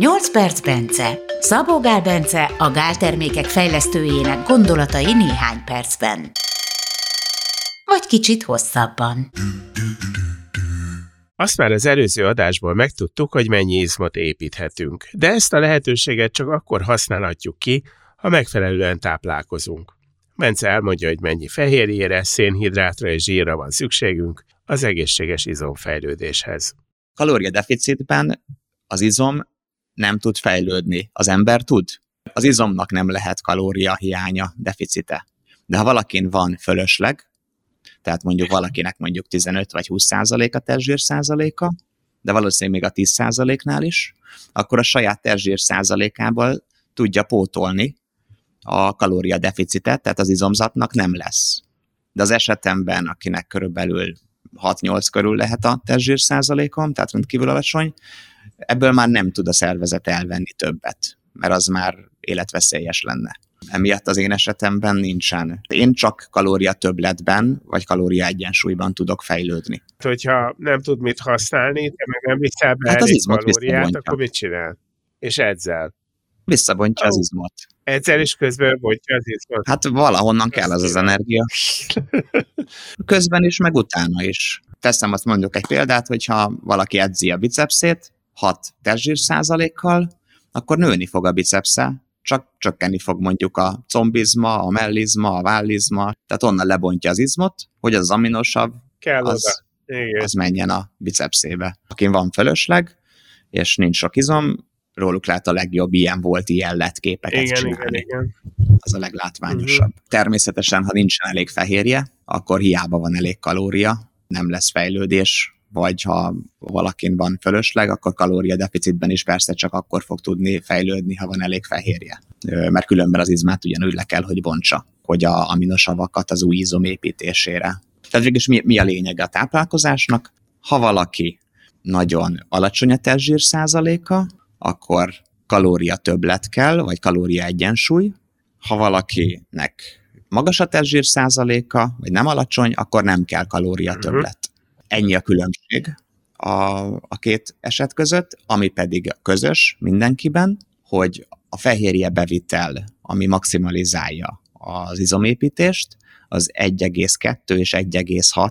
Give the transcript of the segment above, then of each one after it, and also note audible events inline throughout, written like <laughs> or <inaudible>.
8 perc Bence. Szabó Gál Bence a gáltermékek fejlesztőjének gondolatai néhány percben. Vagy kicsit hosszabban. Azt már az előző adásból megtudtuk, hogy mennyi izmot építhetünk, de ezt a lehetőséget csak akkor használhatjuk ki, ha megfelelően táplálkozunk. Bence elmondja, hogy mennyi fehérjére, szénhidrátra és zsírra van szükségünk az egészséges izomfejlődéshez. Kalóriadeficitben az izom nem tud fejlődni. Az ember tud. Az izomnak nem lehet kalória hiánya, deficite. De ha valakin van fölösleg, tehát mondjuk valakinek mondjuk 15 vagy 20 százalék a testzsír százaléka, de valószínűleg még a 10 százaléknál is, akkor a saját testzsír százalékából tudja pótolni a kalóriadeficitet, tehát az izomzatnak nem lesz. De az esetemben, akinek körülbelül 6-8 körül lehet a testzsír százalékom, tehát rendkívül alacsony, ebből már nem tud a szervezet elvenni többet, mert az már életveszélyes lenne. Emiatt az én esetemben nincsen. Én csak kalória többletben, vagy kalória egyensúlyban tudok fejlődni. Hogyha nem tud mit használni, te meg nem viszel be hát az izmot kalóriát, akkor mit csinál? És edzel. Visszabontja oh. az izmot. Edzel és közben bontja az izmot. Hát valahonnan Azt kell az az energia. <laughs> Közben is, meg utána is. Teszem azt mondjuk egy példát, hogyha valaki edzi a bicepszét, 6 testzsír százalékkal, akkor nőni fog a bicepsze, csak csökkenni fog mondjuk a combizma, a mellizma, a vállizma, tehát onnan lebontja az izmot, hogy az aminosav Kell az, az menjen a bicepszébe. Akin van fölösleg, és nincs sok izom, róluk lehet a legjobb ilyen volt, ilyen lett képeket igen, csinálni. Igen, igen. Az a leglátványosabb. Uh-huh. Természetesen, ha nincsen elég fehérje, akkor hiába van elég kalória, nem lesz fejlődés, vagy ha valakin van fölösleg, akkor kalóriadeficitben is persze csak akkor fog tudni fejlődni, ha van elég fehérje. Mert különben az izmát ugyanúgy le kell, hogy bontsa, hogy a aminosavakat az új izom építésére. Tehát végülis mi, mi a lényege a táplálkozásnak? Ha valaki nagyon alacsony a testzsír százaléka, akkor kalória többlet kell, vagy kalória egyensúly. Ha valakinek magas a testzsír százaléka, vagy nem alacsony, akkor nem kell kalória mhm. többlet. Ennyi a különbség a, a két eset között, ami pedig közös mindenkiben, hogy a fehérje bevitel, ami maximalizálja az izomépítést, az 1,2 és 1,6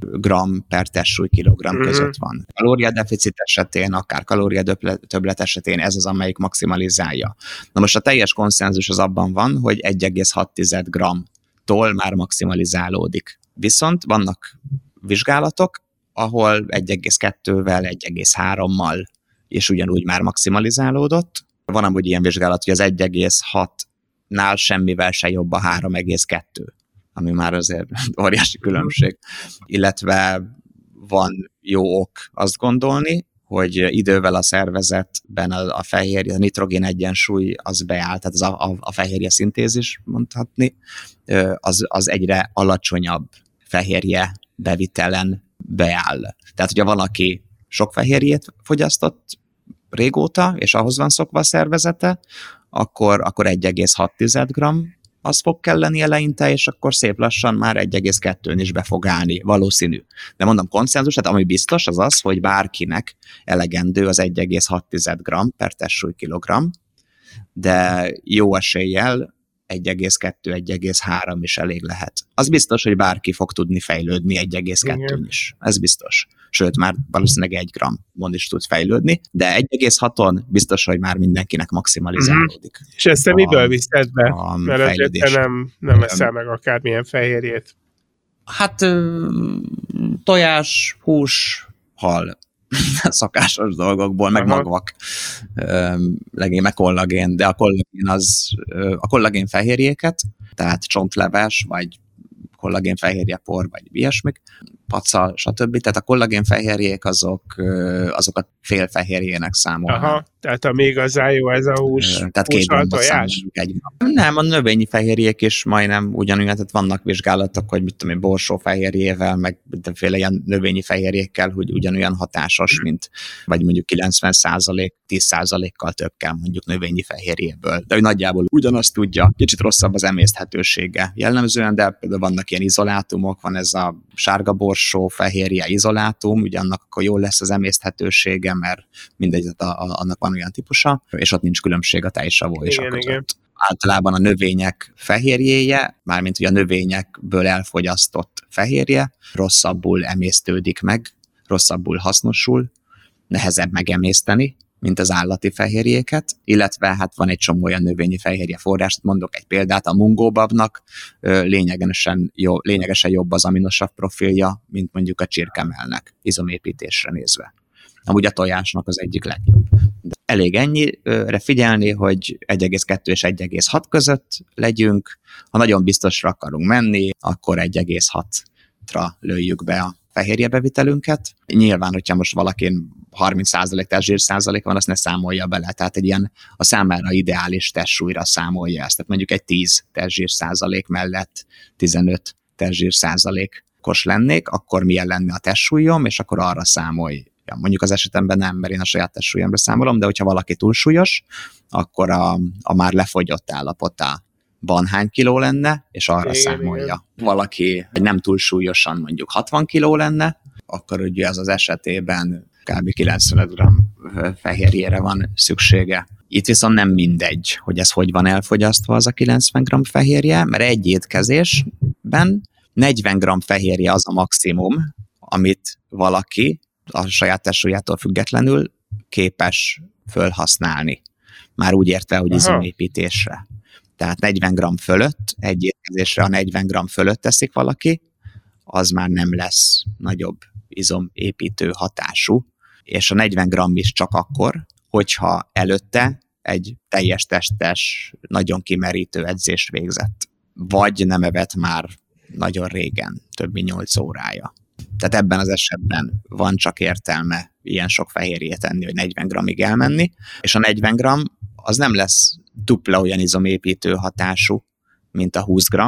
gram per testsúly kilogram mm-hmm. között van. Kalóriadeficit esetén, akár kalóriatöbblet esetén ez az, amelyik maximalizálja. Na most a teljes konszenzus az abban van, hogy 1,6 gram-tól már maximalizálódik. Viszont vannak vizsgálatok, ahol 1,2-vel, 1,3-mal és ugyanúgy már maximalizálódott. Van amúgy ilyen vizsgálat, hogy az 1,6-nál semmivel se jobb a 3,2, ami már azért <laughs> óriási különbség. Illetve van jó ok azt gondolni, hogy idővel a szervezetben a, a fehérje, a nitrogén egyensúly az beáll, tehát az a, a, a fehérje szintézis mondhatni, az, az egyre alacsonyabb fehérje bevitelen beáll. Tehát, hogyha valaki sok fehérjét fogyasztott régóta, és ahhoz van szokva a szervezete, akkor, akkor 1,6 g az fog kelleni eleinte, és akkor szép lassan már 1,2-n is be fog állni, valószínű. De mondom, konszenzus, tehát ami biztos, az az, hogy bárkinek elegendő az 1,6 g per testsúly kilogram, de jó eséllyel 1,2-1,3 is elég lehet. Az biztos, hogy bárki fog tudni fejlődni 1,2 is. Ez biztos. Sőt, már valószínűleg 1 mond is tud fejlődni, de 1,6-on biztos, hogy már mindenkinek maximalizálódik. Mm-hmm. És ezt te miből viszed be? A Mert azért te nem, nem eszel meg akármilyen fehérjét. Hát tojás, hús, hal. <laughs> szakásos dolgokból, meg Aha. magvak, legény, meg kollagén, de a kollagén az, a kollagén fehérjéket, tehát csontleves, vagy kollagén fehérjepor, vagy ilyesmik, paca, stb. Tehát a kollagén fehérjék azok, azok a félfehérjének számolnak. Aha, tehát a még az jó ez a hús, tehát két tojás? Egy Nem, a növényi fehérjék is majdnem ugyanúgy, tehát vannak vizsgálatok, hogy mit tudom én, borsó fehérjével, meg mindenféle ilyen növényi fehérjékkel, hogy ugyanolyan hatásos, mint vagy mondjuk 90 százalék, 10 százalékkal több kell mondjuk növényi fehérjéből. De hogy nagyjából ugyanazt tudja, kicsit rosszabb az emészthetősége jellemzően, de például vannak ilyen izolátumok, van ez a sárga bor koporsó fehérje izolátum, ugye annak akkor jól lesz az emészthetősége, mert mindegy, a, a, annak van olyan típusa, és ott nincs különbség a tejsavó és a között. Igen általában a növények fehérjéje, mármint ugye a növényekből elfogyasztott fehérje rosszabbul emésztődik meg, rosszabbul hasznosul, nehezebb megemészteni, mint az állati fehérjéket, illetve hát van egy csomó olyan növényi fehérje forrás, mondok egy példát, a mungóbabnak lényegesen, jó, lényegesen jobb az aminosav profilja, mint mondjuk a csirkemelnek, izomépítésre nézve. Amúgy a tojásnak az egyik legjobb. De elég ennyire figyelni, hogy 1,2 és 1,6 között legyünk. Ha nagyon biztosra akarunk menni, akkor 1,6-ra lőjük be a fehérjebevitelünket. Nyilván, hogyha most valakin 30% testzsír százalék van, azt ne számolja bele. Tehát egy ilyen a számára ideális testsúlyra számolja ezt. Tehát mondjuk egy 10 testzsír százalék mellett 15 testzsír százalékos lennék, akkor milyen lenne a testsúlyom, és akkor arra számolj Ja, mondjuk az esetemben nem, mert én a saját testsúlyomra számolom, de hogyha valaki túlsúlyos, akkor a, a már lefogyott állapotában hány kiló lenne, és arra igen, számolja. Igen. Valaki nem túlsúlyosan mondjuk 60 kiló lenne, akkor ugye az az esetében kb. 95 g fehérjére van szüksége. Itt viszont nem mindegy, hogy ez hogy van elfogyasztva az a 90 g fehérje, mert egy étkezésben 40 g fehérje az a maximum, amit valaki a saját testsúlyától függetlenül képes fölhasználni. Már úgy értve, hogy izomépítésre. Tehát 40 g fölött, egy étkezésre a 40 g fölött teszik valaki, az már nem lesz nagyobb izomépítő hatású, és a 40 g is csak akkor, hogyha előtte egy teljes testes, nagyon kimerítő edzést végzett. Vagy nem evett már nagyon régen, több mint 8 órája. Tehát ebben az esetben van csak értelme ilyen sok fehérjét enni, hogy 40 g-ig elmenni, és a 40 g az nem lesz dupla olyan izomépítő hatású, mint a 20 g,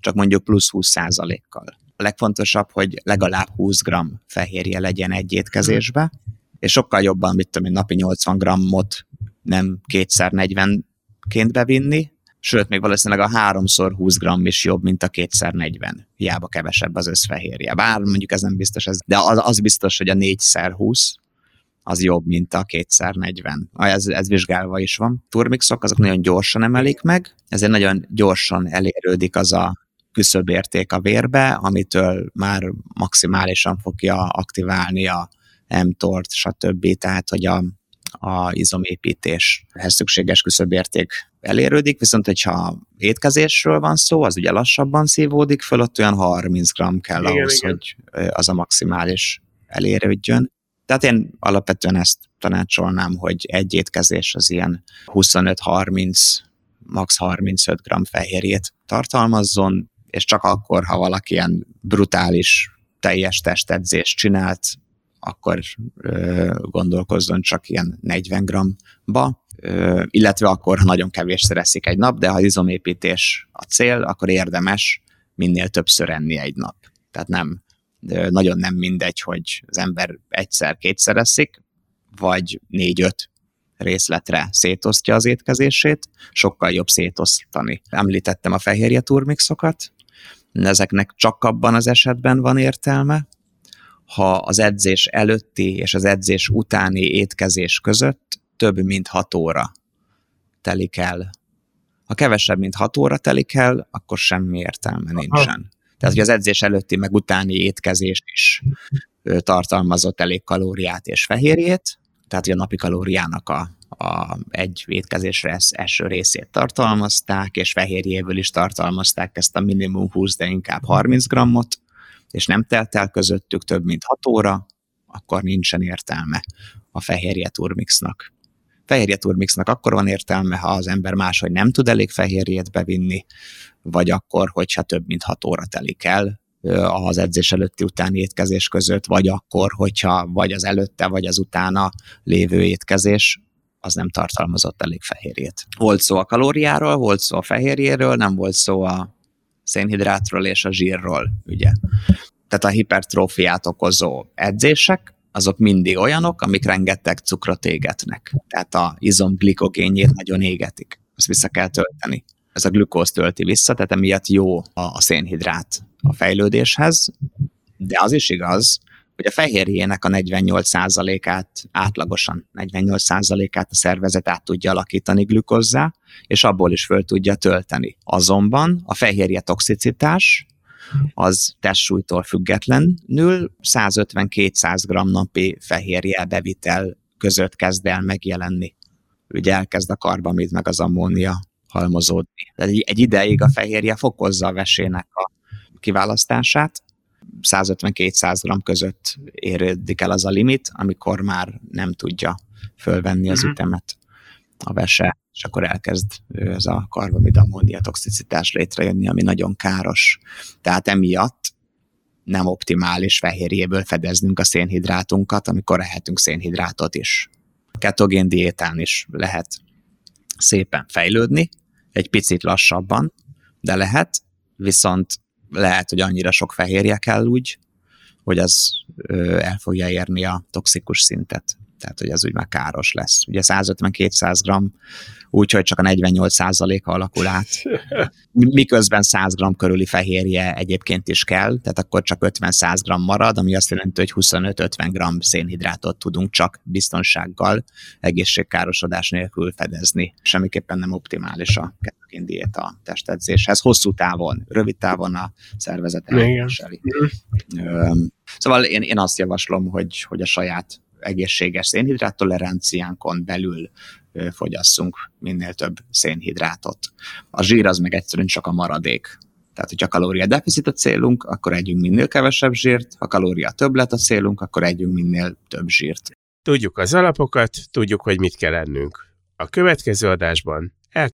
csak mondjuk plusz 20 százalékkal. A legfontosabb, hogy legalább 20 g fehérje legyen egy étkezésbe, és sokkal jobban, mit tudom napi 80 grammot nem kétszer 40-ként bevinni, sőt, még valószínűleg a 3x20 gram is jobb, mint a 2x40. Hiába kevesebb az összfehérje. Bár mondjuk ez nem biztos, ez, de az, az biztos, hogy a 4x20 az jobb, mint a 2x40. Ez, ez vizsgálva is van. Turmixok azok nagyon gyorsan emelik meg, ezért nagyon gyorsan elérődik az a küszöbérték a vérbe, amitől már maximálisan fogja aktiválni a mTOR-t, stb. Tehát, hogy a, a izomépítéshez szükséges küszöbérték elérődik, viszont hogyha étkezésről van szó, az ugye lassabban szívódik föl, ott olyan 30 g kell igen, ahhoz, igen. hogy az a maximális elérődjön. Tehát én alapvetően ezt tanácsolnám, hogy egy étkezés az ilyen 25-30, max 35 g fehérjét tartalmazzon, és csak akkor, ha valaki ilyen brutális teljes testedzést csinált, akkor ö, gondolkozzon csak ilyen 40 g-ba, ö, illetve akkor, ha nagyon kevés eszik egy nap, de ha izomépítés a cél, akkor érdemes minél többször enni egy nap. Tehát nem, nagyon nem mindegy, hogy az ember egyszer-kétszer eszik, vagy négy-öt részletre szétosztja az étkezését, sokkal jobb szétosztani. Említettem a fehérje turmixokat, ezeknek csak abban az esetben van értelme, ha az edzés előtti és az edzés utáni étkezés között több mint 6 óra telik el. Ha kevesebb, mint 6 óra telik el, akkor semmi értelme nincsen. Tehát, hogy az edzés előtti meg utáni étkezés is tartalmazott elég kalóriát és fehérjét, tehát, hogy a napi kalóriának a, a egy étkezésre első részét tartalmazták, és fehérjéből is tartalmazták ezt a minimum 20, de inkább 30 grammot, és nem telt el közöttük több mint 6 óra, akkor nincsen értelme a fehérje turmixnak. Fehérje turmixnak akkor van értelme, ha az ember máshogy nem tud elég fehérjét bevinni, vagy akkor, hogyha több mint 6 óra telik el az edzés előtti utáni étkezés között, vagy akkor, hogyha vagy az előtte, vagy az utána lévő étkezés az nem tartalmazott elég fehérjét. Volt szó a kalóriáról, volt szó a fehérjéről, nem volt szó a szénhidrátról és a zsírról, ugye. Tehát a hipertrófiát okozó edzések, azok mindig olyanok, amik rengeteg cukrot égetnek. Tehát a izom glikogénjét nagyon égetik. Ezt vissza kell tölteni. Ez a glükóz tölti vissza, tehát emiatt jó a szénhidrát a fejlődéshez, De az is igaz, hogy a fehérjének a 48%-át átlagosan, 48%-át a szervezet át tudja alakítani glükozzá, és abból is föl tudja tölteni. Azonban a fehérje toxicitás az testsúlytól függetlenül 150-200 g napi fehérje bevitel között kezd el megjelenni. Ugye elkezd a karbamid meg az ammónia halmozódni. Tehát egy, egy ideig a fehérje fokozza a vesének a kiválasztását, 150-200 g között érődik el az a limit, amikor már nem tudja fölvenni az uh-huh. ütemet a vese, és akkor elkezd ez a karbamid ammónia toxicitás létrejönni, ami nagyon káros. Tehát emiatt nem optimális fehérjéből fedeznünk a szénhidrátunkat, amikor ehetünk szénhidrátot is. Ketogén diétán is lehet szépen fejlődni, egy picit lassabban, de lehet, viszont lehet, hogy annyira sok fehérje kell úgy, hogy az el fogja érni a toxikus szintet tehát hogy az úgy már káros lesz. Ugye 150-200 gram, úgyhogy csak a 48%-a alakul át. <laughs> Miközben 100 gram körüli fehérje egyébként is kell, tehát akkor csak 50-100 gram marad, ami azt jelenti, hogy 25-50 gram szénhidrátot tudunk csak biztonsággal, egészségkárosodás nélkül fedezni. Semmiképpen nem optimális a ketogén diéta testedzéshez. Hosszú távon, rövid távon a szervezet elviseli. Szóval én, én azt javaslom, hogy, hogy a saját egészséges szénhidrát toleranciánkon belül fogyasszunk minél több szénhidrátot. A zsír az meg egyszerűen csak a maradék. Tehát, hogyha kalória deficit a célunk, akkor együnk minél kevesebb zsírt, ha kalória többlet a célunk, akkor együnk minél több zsírt. Tudjuk az alapokat, tudjuk, hogy mit kell ennünk. A következő adásban